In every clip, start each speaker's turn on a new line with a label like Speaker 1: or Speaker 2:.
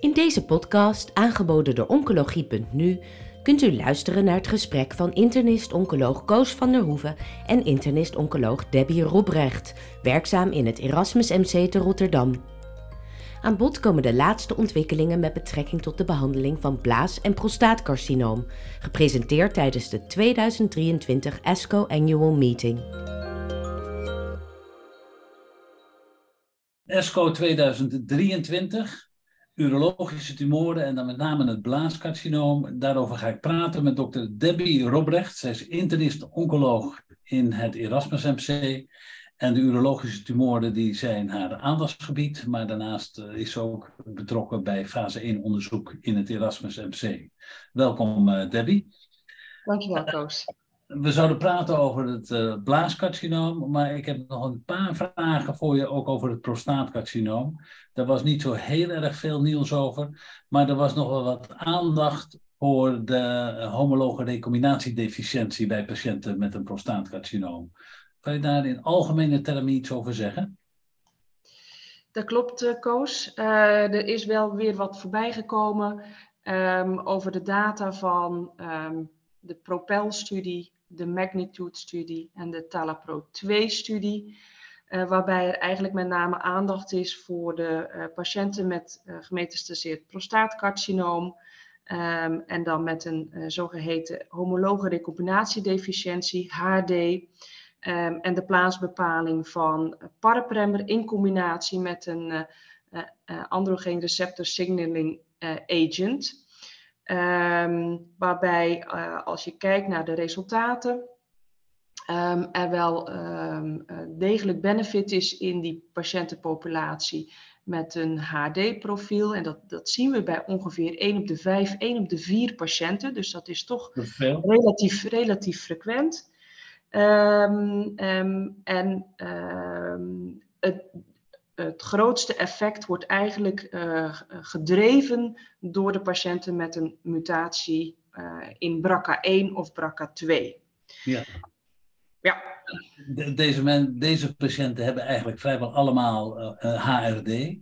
Speaker 1: In deze podcast, aangeboden door Oncologie.nu, kunt u luisteren naar het gesprek van internist-oncoloog Koos van der Hoeven en internist-oncoloog Debbie Robrecht, werkzaam in het Erasmus MC te Rotterdam. Aan bod komen de laatste ontwikkelingen met betrekking tot de behandeling van blaas- en prostaatcarcinoom, gepresenteerd tijdens de 2023 ASCO Annual Meeting.
Speaker 2: ESCO 2023, urologische tumoren en dan met name het blaascarcinoom. Daarover ga ik praten met dokter Debbie Robrecht. Zij is internist-oncoloog in het Erasmus MC. En de urologische tumoren die zijn haar aandachtsgebied, maar daarnaast eh, is ze ook betrokken bij fase 1 onderzoek in het Erasmus MC. Welkom uh, Debbie.
Speaker 3: Dankjewel Koos.
Speaker 2: We zouden praten over het uh, maar ik heb nog een paar vragen voor je ook over het prostaatcarcinoom. Daar was niet zo heel erg veel nieuws over, maar er was nog wel wat aandacht voor de homologe recombinatiedeficiëntie bij patiënten met een prostaatcarcinoom. Kan je daar in algemene termen iets over zeggen?
Speaker 3: Dat klopt, Koos. Uh, er is wel weer wat voorbij gekomen um, over de data van um, de Propel-studie, de Magnitude-studie en de Talapro-2-studie. Uh, waarbij er eigenlijk met name aandacht is voor de uh, patiënten met uh, gemetastaseerd prostaatcarcinoom. Um, en dan met een zogeheten homologe recombinatiedeficiëntie, HRD. Um, en de plaatsbepaling van parapremmer in combinatie met een uh, uh, androgen receptor signaling agent. Um, waarbij als je kijkt naar de resultaten, um, er wel degelijk benefit is in die patiëntenpopulatie met een HD-profiel. En dat, dat zien we bij ongeveer 1 op de 5, 1 op de 4 patiënten. Dus dat is toch relatief, relatief frequent. En het, het, grootste effect wordt eigenlijk uh, gedreven door de patiënten met een mutatie uh, in BRCA1 of BRCA2.
Speaker 2: Ja.
Speaker 3: Ja.
Speaker 2: De, deze, men, deze patiënten hebben eigenlijk vrijwel allemaal uh, HRD.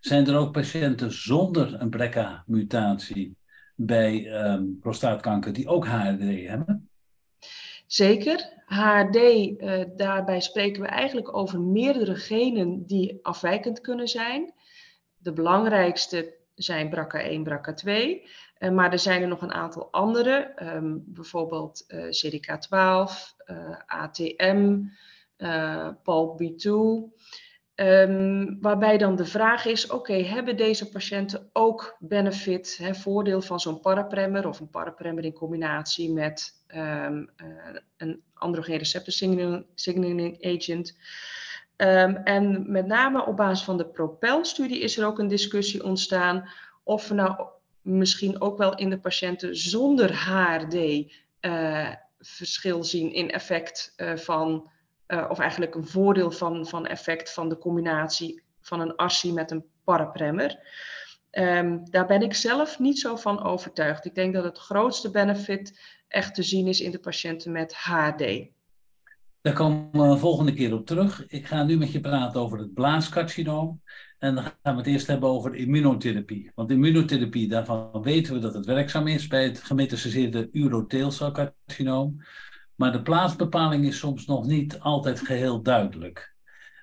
Speaker 2: Zijn er ook patiënten zonder een BRCA-mutatie bij prostaatkanker die ook HRD hebben?
Speaker 3: Zeker. HRD, uh, daarbij spreken we eigenlijk over meerdere genen die afwijkend kunnen zijn. De belangrijkste zijn BRCA1, BRCA2, uh, maar er zijn er nog een aantal andere, um, bijvoorbeeld uh, CDK12, ATM, PALB2. Um, waarbij dan de vraag is, oké, hebben deze patiënten ook benefit, hè, voordeel van zo'n parapremmer of een parapremmer in combinatie met um, uh, een androgen receptor signaling, agent. Um, en met name op basis van de Propel-studie is er ook een discussie ontstaan of we nou misschien ook wel in de patiënten zonder HRD uh, verschil zien in effect uh, van uh, of eigenlijk een voordeel van, van effect van de combinatie van een ASSI met een parapremmer. Um, daar ben ik zelf niet zo van overtuigd. Ik denk dat het grootste benefit echt te zien is in de patiënten met HD.
Speaker 2: Daar komen we volgende keer op terug. Ik ga nu met je praten over het blaascarcinoom. En dan gaan we het eerst hebben over immunotherapie. Want immunotherapie, daarvan weten we dat het werkzaam is bij het gemetastaseerde urotheelcelcarcinoom. Maar de plaatsbepaling is soms nog niet altijd geheel duidelijk.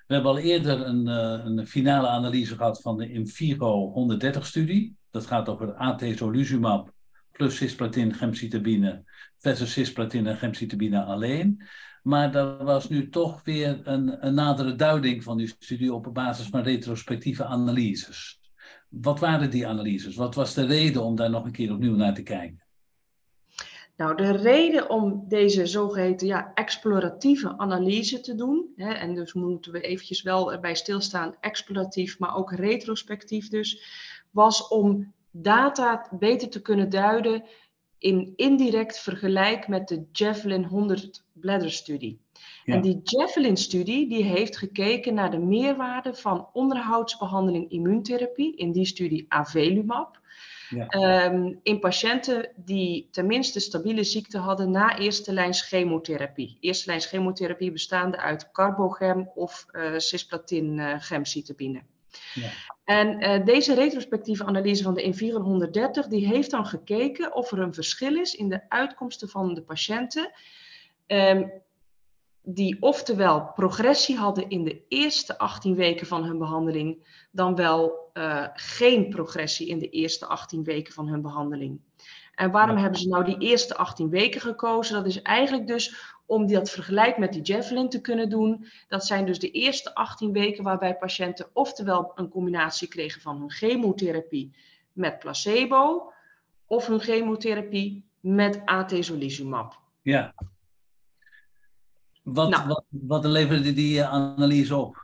Speaker 2: We hebben al eerder een, uh, een finale analyse gehad van de Infigo 130-studie. Dat gaat over atezolizumab plus cisplatin gemcitabine versus cisplatin en gemcitabine alleen. Maar er was nu toch weer een, een nadere duiding van die studie op basis van retrospectieve analyses. Wat waren die analyses? Wat was de reden om daar nog een keer opnieuw naar te kijken?
Speaker 3: Nou, de reden om deze zogeheten ja, exploratieve analyse te doen, hè, en dus moeten we eventjes wel erbij stilstaan, exploratief, maar ook retrospectief dus, was om data beter te kunnen duiden in indirect vergelijk met de Javelin 100 bladder studie. Ja. En die Javelin-studie die heeft gekeken naar de meerwaarde van onderhoudsbehandeling immuuntherapie, in die studie avelumab, ja. Um, in patiënten die tenminste stabiele ziekte hadden na eerste lijns chemotherapie. Eerste lijns chemotherapie bestaande uit carbogem of uh, cisplatin uh, gemcitabine. En uh, deze retrospectieve analyse van de Inviron 130, die heeft dan gekeken of er een verschil is in de uitkomsten van de patiënten. Um, die oftewel progressie hadden in de eerste 18 weken van hun behandeling, dan wel uh, geen progressie in de eerste 18 weken van hun behandeling. En waarom hebben ze nou die eerste 18 weken gekozen? Dat is eigenlijk dus om dat vergelijk met die Javelin te kunnen doen. Dat zijn dus de eerste 18 weken waarbij patiënten oftewel een combinatie kregen van hun chemotherapie met placebo of hun chemotherapie met atezolizumab.
Speaker 2: Ja. Wat, nou. wat, wat leverde die analyse op?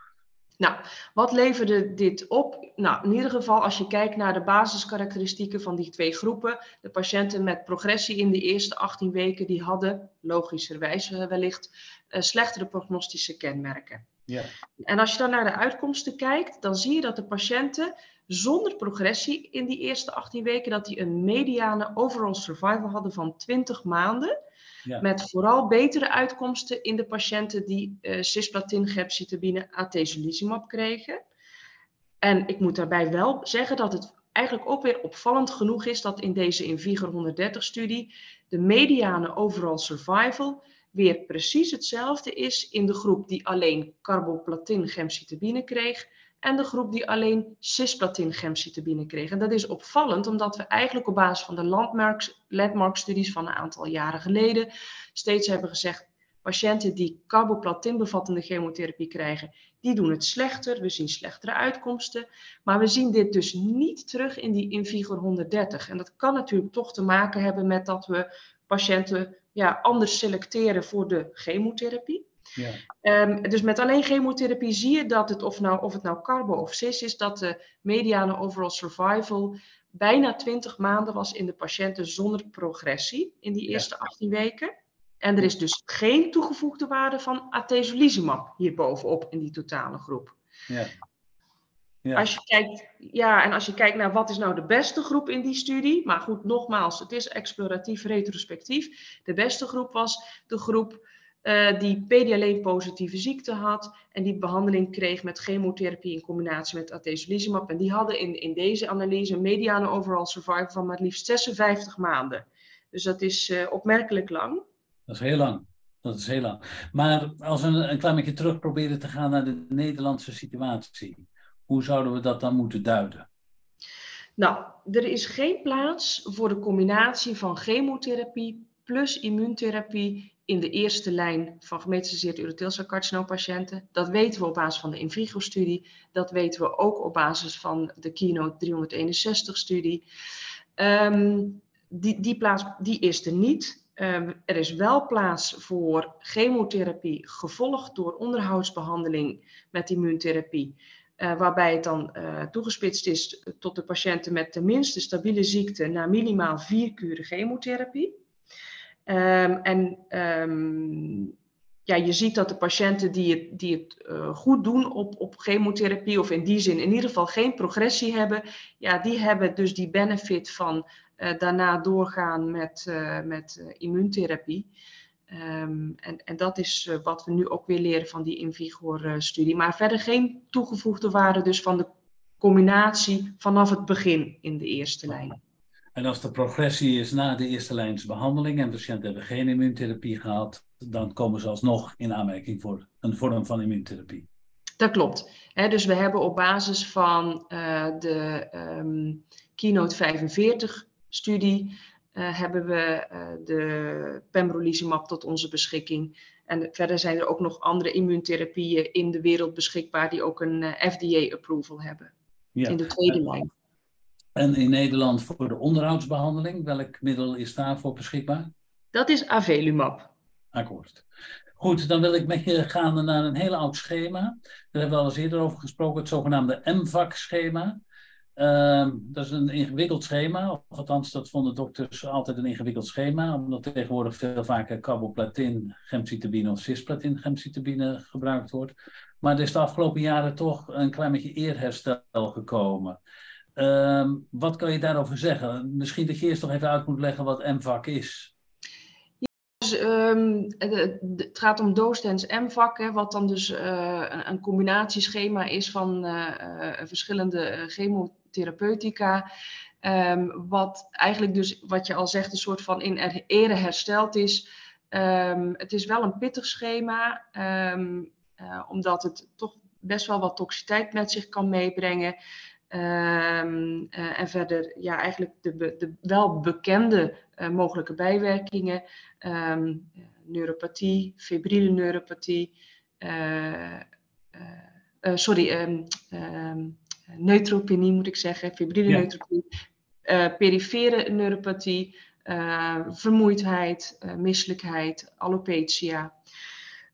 Speaker 3: Nou, wat leverde dit op? Nou, in ieder geval als je kijkt naar de basiskarakteristieken van die twee groepen. De patiënten met progressie in de eerste 18 weken, die hadden logischerwijs eh, wellicht uh, slechtere prognostische kenmerken. Ja. En als je dan naar de uitkomsten kijkt, dan zie je dat de patiënten zonder progressie in die eerste 18 weken, dat die een mediane overall survival hadden van 20 maanden. Met vooral betere uitkomsten in de patiënten die uh, cisplatin, gemcitabine, atezolizumab kregen. En ik moet daarbij wel zeggen dat het eigenlijk ook weer opvallend genoeg is dat in deze Invigor 130 studie de mediane overall survival weer precies hetzelfde is in de groep die alleen carboplatin gemcitabine kreeg en de groep die alleen cisplatin gemcitabine kreeg. En dat is opvallend, omdat we eigenlijk op basis van de landmark-studies van een aantal jaren geleden steeds hebben gezegd, patiënten die carboplatin bevattende chemotherapie krijgen, die doen het slechter. We zien slechtere uitkomsten. Maar we zien dit dus niet terug in die Invigor 130. En dat kan natuurlijk toch te maken hebben met dat we patiënten ja, anders selecteren voor de chemotherapie. Ja. Um, dus met alleen chemotherapie zie je dat het, of, nou, of het nou carbo of cis is, dat de mediane overall survival bijna 20 maanden was in de patiënten zonder progressie in die eerste 18 weken. En er is dus geen toegevoegde waarde van atezolizumab hierbovenop in die totale groep. Ja. Ja. Als je kijkt, ja, en als je kijkt naar wat is nou de beste groep in die studie, maar goed, nogmaals, het is exploratief retrospectief. De beste groep was de groep uh, die PDL-positieve ziekte had en die behandeling kreeg met chemotherapie in combinatie met atezolizumab. En die hadden in, in deze analyse een mediane overall survival van maar liefst 56 maanden. Dus dat is uh, opmerkelijk lang.
Speaker 2: Dat is heel lang. Dat is heel lang. Maar als we een, een klein beetje terug proberen te gaan naar de Nederlandse situatie, hoe zouden we dat dan moeten duiden?
Speaker 3: Nou, er is geen plaats voor de combinatie van chemotherapie plus immuuntherapie in de eerste lijn van gemetastaseerd urotheelcelcarcinoompatiënten. Dat weten we op basis van de Invigo-studie. Dat weten we ook op basis van de Keynote 361-studie. Um, ehm, die, die plaats die is er niet. Um, er is wel plaats voor chemotherapie gevolgd door onderhoudsbehandeling met immuuntherapie. Uh, waarbij het dan uh, toegespitst is tot de patiënten met tenminste stabiele ziekte na minimaal vier kuren chemotherapie. Um, en um, ja, je ziet dat de patiënten die het, die het uh, goed doen op, op chemotherapie, of in die zin in ieder geval geen progressie hebben, ja, die hebben dus die benefit van uh, daarna doorgaan met, uh, met immuuntherapie. Um, en, en dat is wat we nu ook weer leren van die Invigor-studie. Maar verder geen toegevoegde waarde dus van de combinatie vanaf het begin in de eerste lijn.
Speaker 2: En als de progressie is na de eerste lijns behandeling en patiënten hebben geen immuuntherapie gehad, dan komen ze alsnog in aanmerking voor een vorm van immuuntherapie.
Speaker 3: Dat klopt. dus we hebben op basis van uh, de um, Keynote 45 studie uh, hebben we uh, de pembrolizumab tot onze beschikking. En verder zijn er ook nog andere immuuntherapieën in de wereld beschikbaar die ook een FDA-approval hebben. Ja. In de tweede lijn.
Speaker 2: En in Nederland voor de onderhoudsbehandeling, welk middel is daarvoor beschikbaar?
Speaker 3: Dat is Avelumab.
Speaker 2: Akkoord. Goed, dan wil ik met je gaan naar een heel oud schema. Daar hebben we al eens eerder over gesproken, het zogenaamde MVAC-schema. Uh, dat is een ingewikkeld schema, of althans dat vonden dokters altijd een ingewikkeld schema, omdat tegenwoordig veel vaker carboplatin, gemcitabine of cisplatin, gemcitabine gebruikt wordt. Maar er is de afgelopen jaren toch een klein beetje eerherstel gekomen. Um, wat kan je daarover zeggen? Misschien dat je eerst nog even uit moet leggen wat MVAC is.
Speaker 3: Dus ehm, het gaat om doostens M-vak, wat dan dus een, een, combinatieschema is van verschillende chemotherapeutica. Ehm, wat eigenlijk dus, wat je al zegt, een soort van in ere hersteld is. Ehm, het is wel een pittig schema, omdat het toch best wel wat toxiteit met zich kan meebrengen. Ehm, eh, en verder, ja, eigenlijk de, de wel bekende uh, mogelijke bijwerkingen. Um, neuropathie, febrile neuropathie. Uh, sorry, um, neutropenie moet ik zeggen. Febrile ja. neutropenie. perifere neuropathie. vermoeidheid, misselijkheid, alopecia.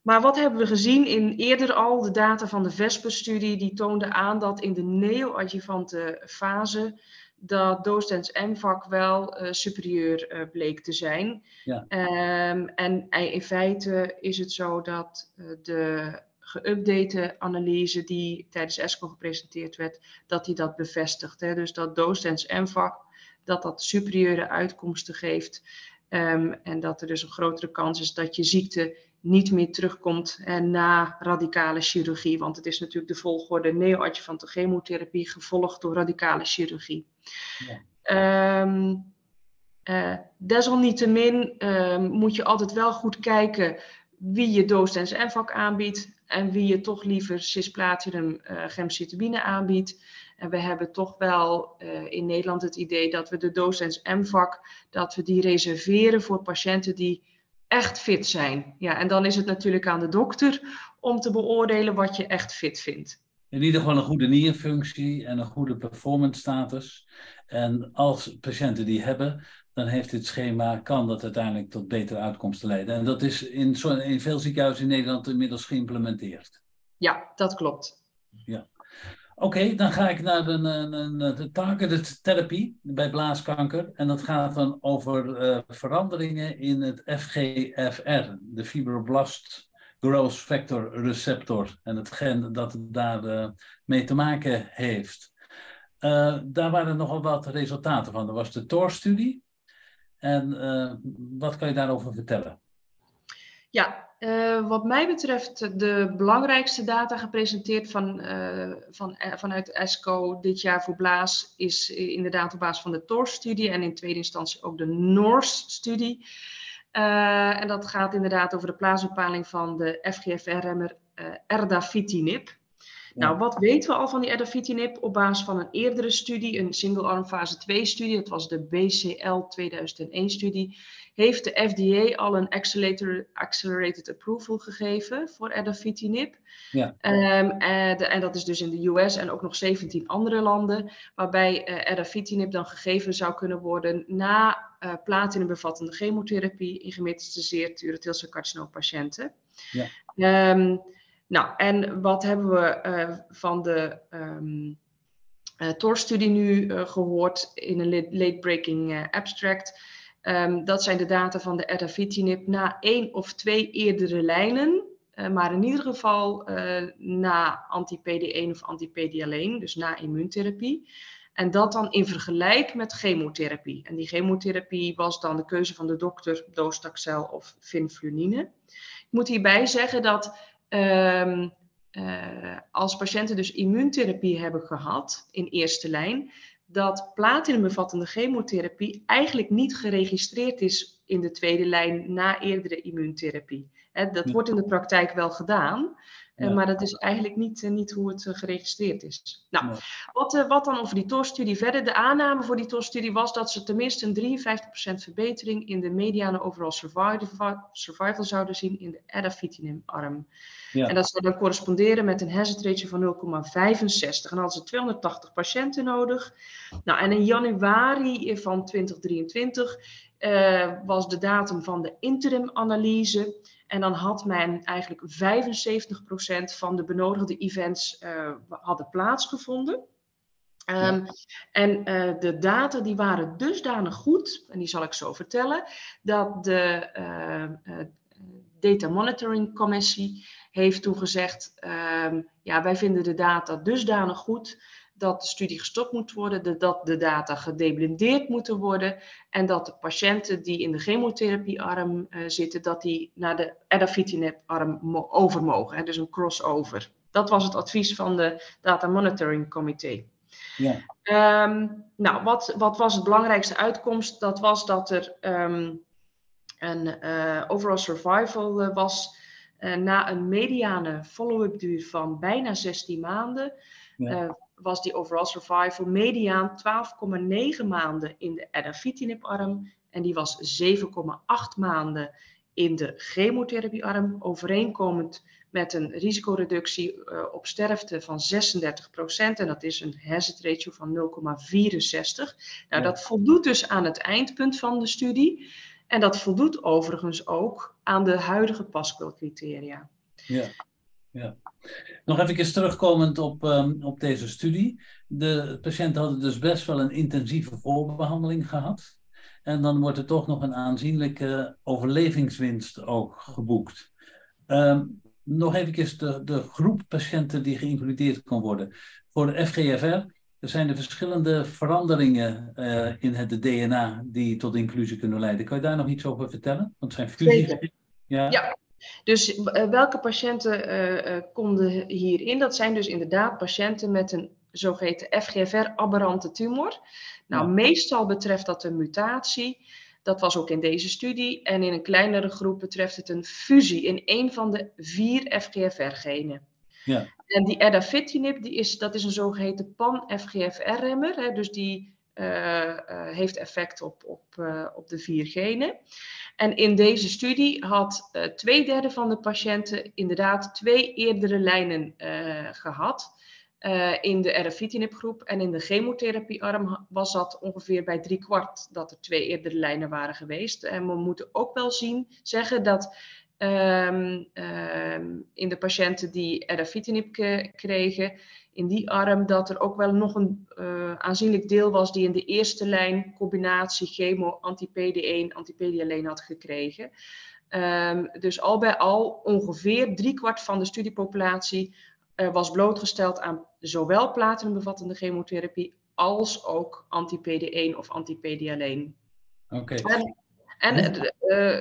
Speaker 3: Maar wat hebben we gezien in eerder al de data van de VESPER-studie? Die toonde aan dat in de neoadjuvante fase dat doostens MVAC wel uh, superieur uh, bleek te zijn. Ja. Um, en in feite is het zo dat uh, de geüpdate analyse die tijdens ESCO gepresenteerd werd, dat die dat bevestigt. Hè? Dus dat doostens MVAC, dat dat superieure uitkomsten geeft. Um, en dat er dus een grotere kans is dat je ziekte niet meer terugkomt eh, na radicale chirurgie. Want het is natuurlijk de volgorde neoadjuvante chemotherapie gevolgd door radicale chirurgie. Ja. Um, uh, desalniettemin uh, moet je altijd wel goed kijken wie je doostens vak aanbiedt en wie je toch liever cisplatinum uh, gemcitabine aanbiedt. En we hebben toch wel uh, in Nederland het idee dat we de doostens M-vak, dat we die reserveren voor patiënten die echt fit zijn. Ja, en dan is het natuurlijk aan de dokter om te beoordelen wat je echt fit vindt.
Speaker 2: In ieder geval een goede nierfunctie en een goede performance status. En als patiënten die hebben, dan heeft dit schema, kan dat uiteindelijk tot betere uitkomsten leiden. En dat is in, in veel ziekenhuizen in Nederland inmiddels geïmplementeerd.
Speaker 3: Ja, dat klopt.
Speaker 2: Ja. Oké, dan ga ik naar de, targeted therapie bij blaaskanker. En dat gaat dan over uh, veranderingen in het FGFR, de fibroblast growth factor receptor. En het gen dat daar uh, mee te maken heeft. Uh, daar waren nogal wat resultaten van. Er was de TOR-studie. En wat kan je daarover vertellen?
Speaker 3: Ja, uh, wat mij betreft de belangrijkste data gepresenteerd van, uh, van, uh, vanuit ESCO dit jaar voor Blaas is inderdaad op basis van de TOR-studie en in tweede instantie ook de NORS-studie. en dat gaat inderdaad over de plaatsbepaling van de FGFR-remmer erdafitinib. Nou, wat weten we al van die erdafitinib op basis van een eerdere studie, een single-arm fase 2-studie, dat was de BCL 2001-studie heeft de FDA al een accelerated approval gegeven voor erdafitinib. Ja. Um, en, de, en, dat is dus in de US en ook nog 17 andere landen, waarbij uh, erdafitinib dan gegeven zou kunnen worden na uh, platinumbevattende chemotherapie in gemetastaseerd urotheelcelcarcinoom patiënten. Ja. Um, nou, en wat hebben we uh, van de um, TOR-studie nu uh, gehoord in een late-breaking abstract? Um, dat zijn de data van de erdafitinib na één of twee eerdere lijnen, maar in ieder geval na anti-PD1 of anti-PD-alleen, dus na immuuntherapie. En dat dan in vergelijk met chemotherapie. En die chemotherapie was dan de keuze van de dokter, docetaxel of vinflunine. Ik moet hierbij zeggen dat um, uh, als patiënten dus immuuntherapie hebben gehad in eerste lijn, dat platinumbevattende chemotherapie eigenlijk niet geregistreerd is in de tweede lijn na eerdere immuuntherapie. dat wordt in de praktijk wel gedaan, eh, maar dat is eigenlijk niet, eh, niet hoe het eh, geregistreerd is. Nou, wat, wat dan over die TOR-studie verder? De aanname voor die TOR-studie was dat ze tenminste een 53% verbetering in de mediane overall survival, survival zouden zien in de erdafitinib-arm. Ja. En dat zou dan corresponderen met een hazard ratio van 0,65. En hadden ze 280 patiënten nodig. Nou, en in januari van 2023 uh, was de datum van de interim-analyse. En dan had men eigenlijk 75% van de benodigde events uh, hadden plaatsgevonden. Um, En uh, de data die waren dusdanig goed, en die zal ik zo vertellen, dat de uh, Data Monitoring Commissie heeft toen gezegd, um, ja, wij vinden de data dusdanig goed dat de studie gestopt moet worden, dat de data gedeblindeerd moeten worden en dat de patiënten die in de chemotherapiearm uh, zitten, dat die naar de erdafitinib-arm over mogen. Dus een crossover. Dat was het advies van de Data Monitoring Committee. Ja. Um, nou, wat, wat was het belangrijkste uitkomst? Dat was dat er um, een uh, overall survival uh, was na een mediane follow-up duur van bijna 16 maanden. Ja. Was die overall survival mediaan 12,9 maanden in de erdafitinib-arm en die was 7,8 maanden in de chemotherapiearm, overeenkomend met een risicoreductie uh, op sterfte van 36%. En dat is een hazard ratio van 0,64. Nou, dat voldoet dus aan het eindpunt van de studie. En dat voldoet overigens ook aan de huidige Pascal-criteria.
Speaker 2: Ja. Ja. Nog even terugkomend op, um, op deze studie. De patiënten hadden dus best wel een intensieve voorbehandeling gehad. En dan wordt er toch nog een aanzienlijke overlevingswinst ook geboekt. Um, nog even de, de groep patiënten die geïncludeerd kan worden. Voor de FGFR er zijn er verschillende veranderingen uh, in het DNA die tot inclusie kunnen leiden. Kan je daar nog iets over vertellen? Want het zijn fusies.
Speaker 3: Ja. ja. Dus uh, welke patiënten uh, konden hierin? Dat zijn dus inderdaad patiënten met een zogeheten FGFR-aberrante tumor. Nou, ja. meestal betreft dat een mutatie. Dat was ook in deze studie. En in een kleinere groep betreft het een fusie in een van de vier FGFR-genen. Ja. En die erdafitinib, die is, dat is een zogeheten pan-FGFR-remmer. Dus die heeft effect op, op, uh, op de vier genen. En in deze studie had twee derde van de patiënten inderdaad twee eerdere lijnen gehad. In de erdafitinib groep en in de chemotherapiearm was dat ongeveer bij drie kwart dat er twee eerdere lijnen waren geweest. En we moeten ook wel zien, zeggen dat um, um, in de patiënten die erdafitinib kregen, in die arm, dat er ook wel nog een uh, aanzienlijk deel was die in de eerste lijn combinatie chemo, anti-PD1, anti-PD had gekregen. Um, dus al bij al ongeveer driekwart van de studiepopulatie uh, was blootgesteld aan zowel platinumbevattende chemotherapie als ook anti-PD1 of anti-PD-alleen.
Speaker 2: Oké.
Speaker 3: En, en uh,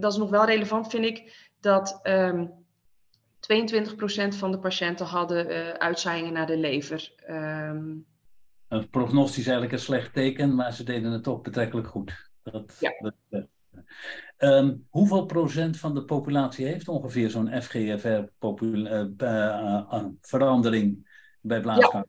Speaker 3: dat is nog wel relevant, vind ik, dat um, ehm, 22% van de patiënten hadden uh, uitzaaiingen naar de lever. Um,
Speaker 2: het prognostisch eigenlijk een slecht teken, maar ze deden het toch betrekkelijk goed. Dat,
Speaker 3: ja.
Speaker 2: Dat, Um, hoeveel procent van de populatie heeft ongeveer zo'n FGFR-verandering uh, uh, bij blaaskanker?
Speaker 3: Ja.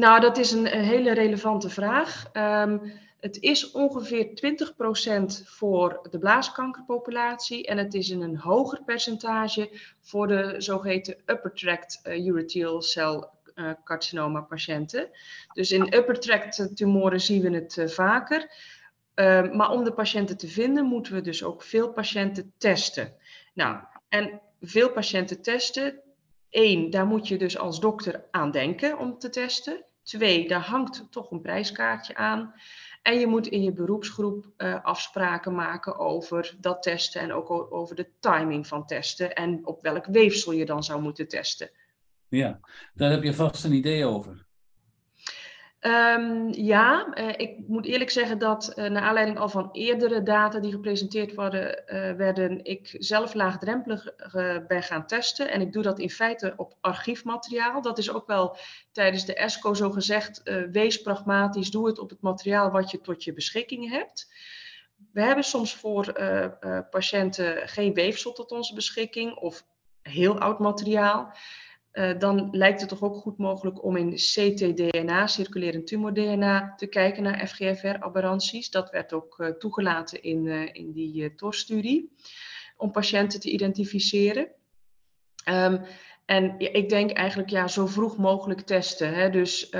Speaker 3: Nou, dat is een, een hele relevante vraag. Um, het is ongeveer 20% voor de blaaskankerpopulatie en het is in een hoger percentage voor de zogeheten upper tract uh, urothelial cell uh, carcinoma patiënten. Dus in upper tract tumoren zien we het uh, vaker. Uh, maar om de patiënten te vinden, moeten we dus ook veel patiënten testen. Nou, en veel patiënten testen. Eén, daar moet je dus als dokter aan denken om te testen. Twee, daar hangt toch een prijskaartje aan. En je moet in je beroepsgroep uh, afspraken maken over dat testen en ook over de timing van testen en op welk weefsel je dan zou moeten testen.
Speaker 2: Ja, daar heb je vast een idee over.
Speaker 3: Um, ja, uh, ik moet eerlijk zeggen dat uh, naar aanleiding al van eerdere data die gepresenteerd worden, uh, werden ik zelf laagdrempelig ben gaan testen. En ik doe dat in feite op archiefmateriaal. Dat is ook wel tijdens de ESCO zo gezegd, wees pragmatisch, doe het op het materiaal wat je tot je beschikking hebt. We hebben soms voor patiënten geen weefsel tot onze beschikking of heel oud materiaal. Uh, dan lijkt het toch ook goed mogelijk om in ctDNA, circulerend tumor-DNA, te kijken naar FGFR-aberranties. Dat werd ook uh, toegelaten in, uh, in die TOR-studie, om patiënten te identificeren. Um, en ik denk eigenlijk ja, zo vroeg mogelijk testen. Hè? Dus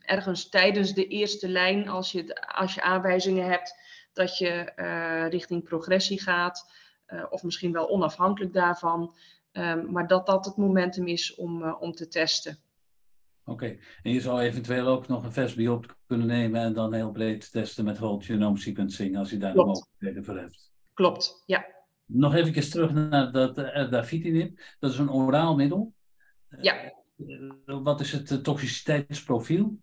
Speaker 3: ergens tijdens de eerste lijn, als je, als je aanwijzingen hebt dat je richting progressie gaat, of misschien wel onafhankelijk daarvan, Um, maar dat dat het momentum is om, uh, om te testen.
Speaker 2: Oké, okay. en je zou eventueel ook nog een vers biop kunnen nemen en dan heel breed testen met whole genome sequencing als je daar Klopt. de mogelijkheden voor hebt.
Speaker 3: Klopt, ja.
Speaker 2: Nog even terug naar dat uh, dafitinib. Dat is een oraal middel.
Speaker 3: Ja.
Speaker 2: wat is het toxiciteitsprofiel?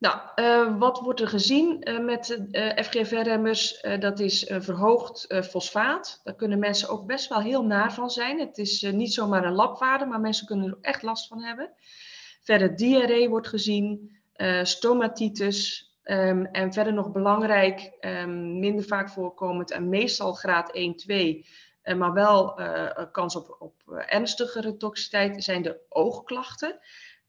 Speaker 3: Nou, uh, wat wordt er gezien uh, met uh, FGFR-remmers? dat is verhoogd fosfaat. Daar kunnen mensen ook best wel heel naar van zijn. Het is niet zomaar een labwaarde, maar mensen kunnen er echt last van hebben. Verder diarree wordt gezien, stomatitis. Um, en verder nog belangrijk, um, minder vaak voorkomend en meestal graad 1, 2, maar wel kans op, op ernstigere toxiciteit, zijn de oogklachten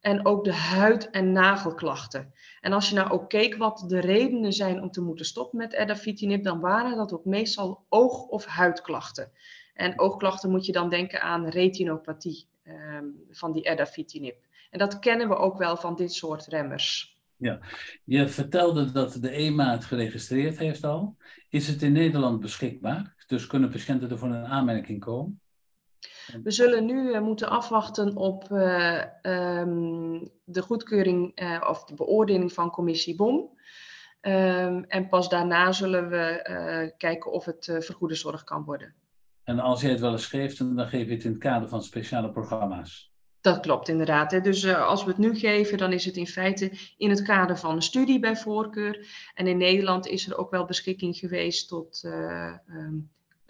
Speaker 3: en ook de huid- en nagelklachten. En als je nou ook keek wat de redenen zijn om te moeten stoppen met erdafitinib, dan waren dat ook meestal oog- of huidklachten. En oogklachten moet je dan denken aan retinopathie um, van die erdafitinib. En dat kennen we ook wel van dit soort remmers.
Speaker 2: Ja, je vertelde dat de EMA het geregistreerd heeft al. Is het in Nederland beschikbaar? Dus kunnen patiënten er voor een aanmerking komen?
Speaker 3: We zullen nu uh, moeten afwachten op uh, um, de goedkeuring uh, of de beoordeling van commissie BOM. Um, en pas daarna zullen we kijken of het vergoede zorg kan worden.
Speaker 2: En als jij het wel eens geeft, dan geef je het in het kader van speciale programma's?
Speaker 3: Dat klopt inderdaad. Hè. Dus als we het nu geven, dan is het in feite in het kader van een studie bij voorkeur. En in Nederland is er ook wel beschikking geweest tot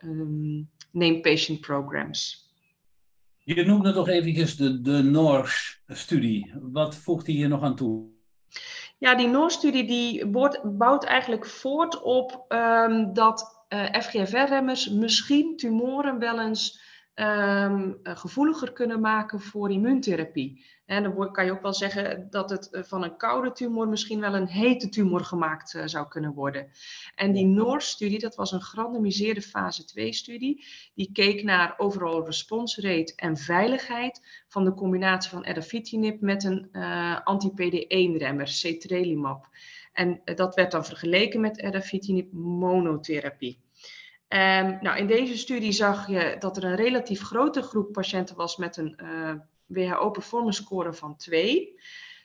Speaker 3: um, name patient programs.
Speaker 2: Je noemde nog eventjes de, de NORS-studie. Wat voegt die hier nog aan toe?
Speaker 3: Ja, die NORS-studie die bouwt eigenlijk voort op um, dat uh, eh, FGFR-remmers misschien tumoren wel eens um, gevoeliger kunnen maken voor immuuntherapie. En dan kan je ook wel zeggen dat het eh, van een koude tumor misschien wel een hete tumor gemaakt uh, zou kunnen worden. En die NORS-studie, dat was een gerandomiseerde fase 2-studie, die keek naar overall response rate en veiligheid van de combinatie van erdafitinib met een uh, anti-PD1-remmer, cetrellimab. En dat werd dan vergeleken met erdafitinib monotherapie. Um, nou, in deze studie zag je dat er een relatief grote groep patiënten was met een uh, WHO performance score van 2.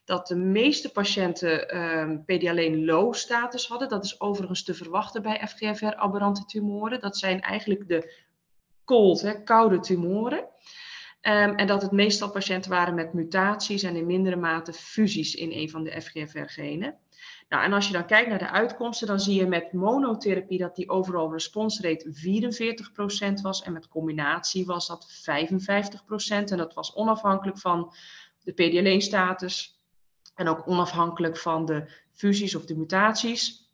Speaker 3: Dat de meeste patiënten um, PD-alleen low status hadden. Dat is overigens te verwachten bij FGFR-aberrante tumoren. Dat zijn eigenlijk de cold, hè, koude tumoren. Um, en dat het meestal patiënten waren met mutaties en in mindere mate fusies in een van de FGFR-genen. Nou, en als je dan kijkt naar de uitkomsten, dan zie je met monotherapie dat die overall response rate 44% was. En met combinatie was dat 55%. En dat was onafhankelijk van de PD-L1-status en ook onafhankelijk van de fusies of de mutaties.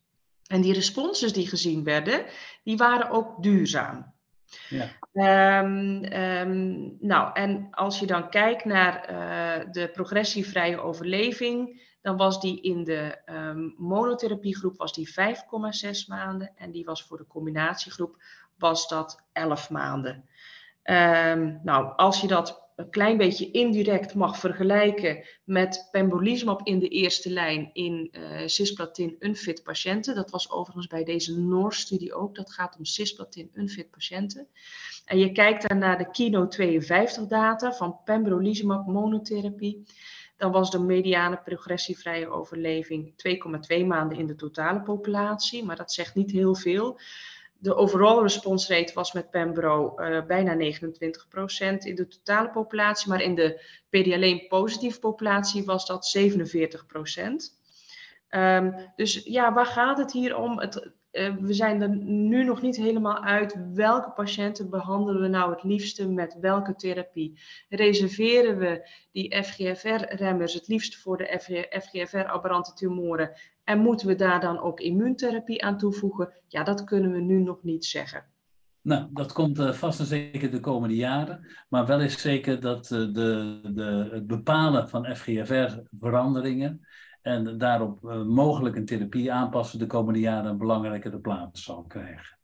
Speaker 3: En die responses die gezien werden, die waren ook duurzaam. Ja. Um, um, nou, en als je dan kijkt naar uh, de progressievrije overleving, dan was die in de um, monotherapiegroep was die 5,6 maanden en die was voor de combinatiegroep was dat 11 maanden. Um, nou, als je dat een klein beetje indirect mag vergelijken met pembrolizumab in de eerste lijn in uh, cisplatin-unfit patiënten. Dat was overigens bij deze NOR-studie ook. Dat gaat om cisplatin-unfit patiënten. En je kijkt dan naar de Kino 52 data van pembrolizumab monotherapie dan was de mediane progressievrije overleving 2,2 maanden in de totale populatie, maar dat zegt niet heel veel. De overall response rate was met Pembro uh, bijna 29% in de totale populatie, maar in de PD-alleen positieve populatie was dat 47%. Um, ehm, dus ja, waar gaat het hier om? Het, uh, we zijn er nu nog niet helemaal uit welke patiënten behandelen we nou het liefste met welke therapie. Reserveren we die FGFR-remmers het liefst voor de FGFR-aberrante tumoren en moeten we daar dan ook immuuntherapie aan toevoegen? Ja, dat kunnen we nu nog niet zeggen.
Speaker 2: Nou, dat komt uh, vast en zeker de komende jaren. Maar wel is zeker dat uh, de, de, het bepalen van FGFR-veranderingen en daarop uh, mogelijk een therapie aanpassen de komende jaren een belangrijkere plaats zal krijgen.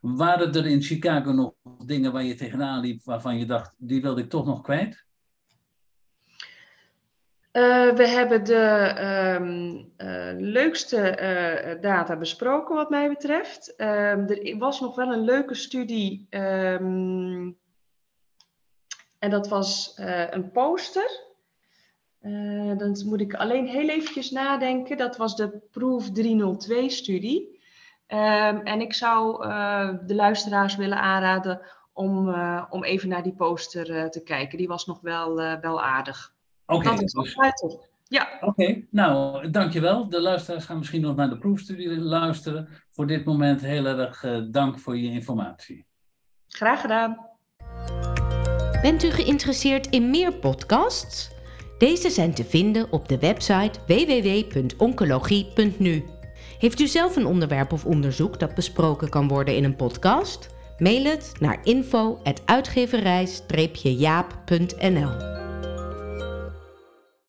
Speaker 2: Waren er in Chicago nog dingen waar je tegenaan liep waarvan je dacht, die wilde ik toch nog kwijt?
Speaker 3: Uh, we hebben de um, uh, leukste data besproken wat mij betreft. Um, er was nog wel een leuke studie um, en dat was een poster uh, dan moet ik alleen heel eventjes nadenken. Dat was de Proof 302-studie. Um, en ik zou uh, de luisteraars willen aanraden om, uh, om even naar die poster uh, te kijken. Die was nog wel, uh, wel aardig.
Speaker 2: Oké.
Speaker 3: Okay, dat is
Speaker 2: dus...
Speaker 3: Ja.
Speaker 2: Oké, okay, nou, dankjewel. De luisteraars gaan misschien nog naar de proefstudie luisteren. Voor dit moment heel erg dank voor je informatie.
Speaker 3: Graag gedaan.
Speaker 1: Bent u geïnteresseerd in meer podcasts? Deze zijn te vinden op de website www.oncologie.nu. Heeft u zelf een onderwerp of onderzoek dat besproken kan worden in een podcast? Mail het naar info.uitgeverij-jaap.nl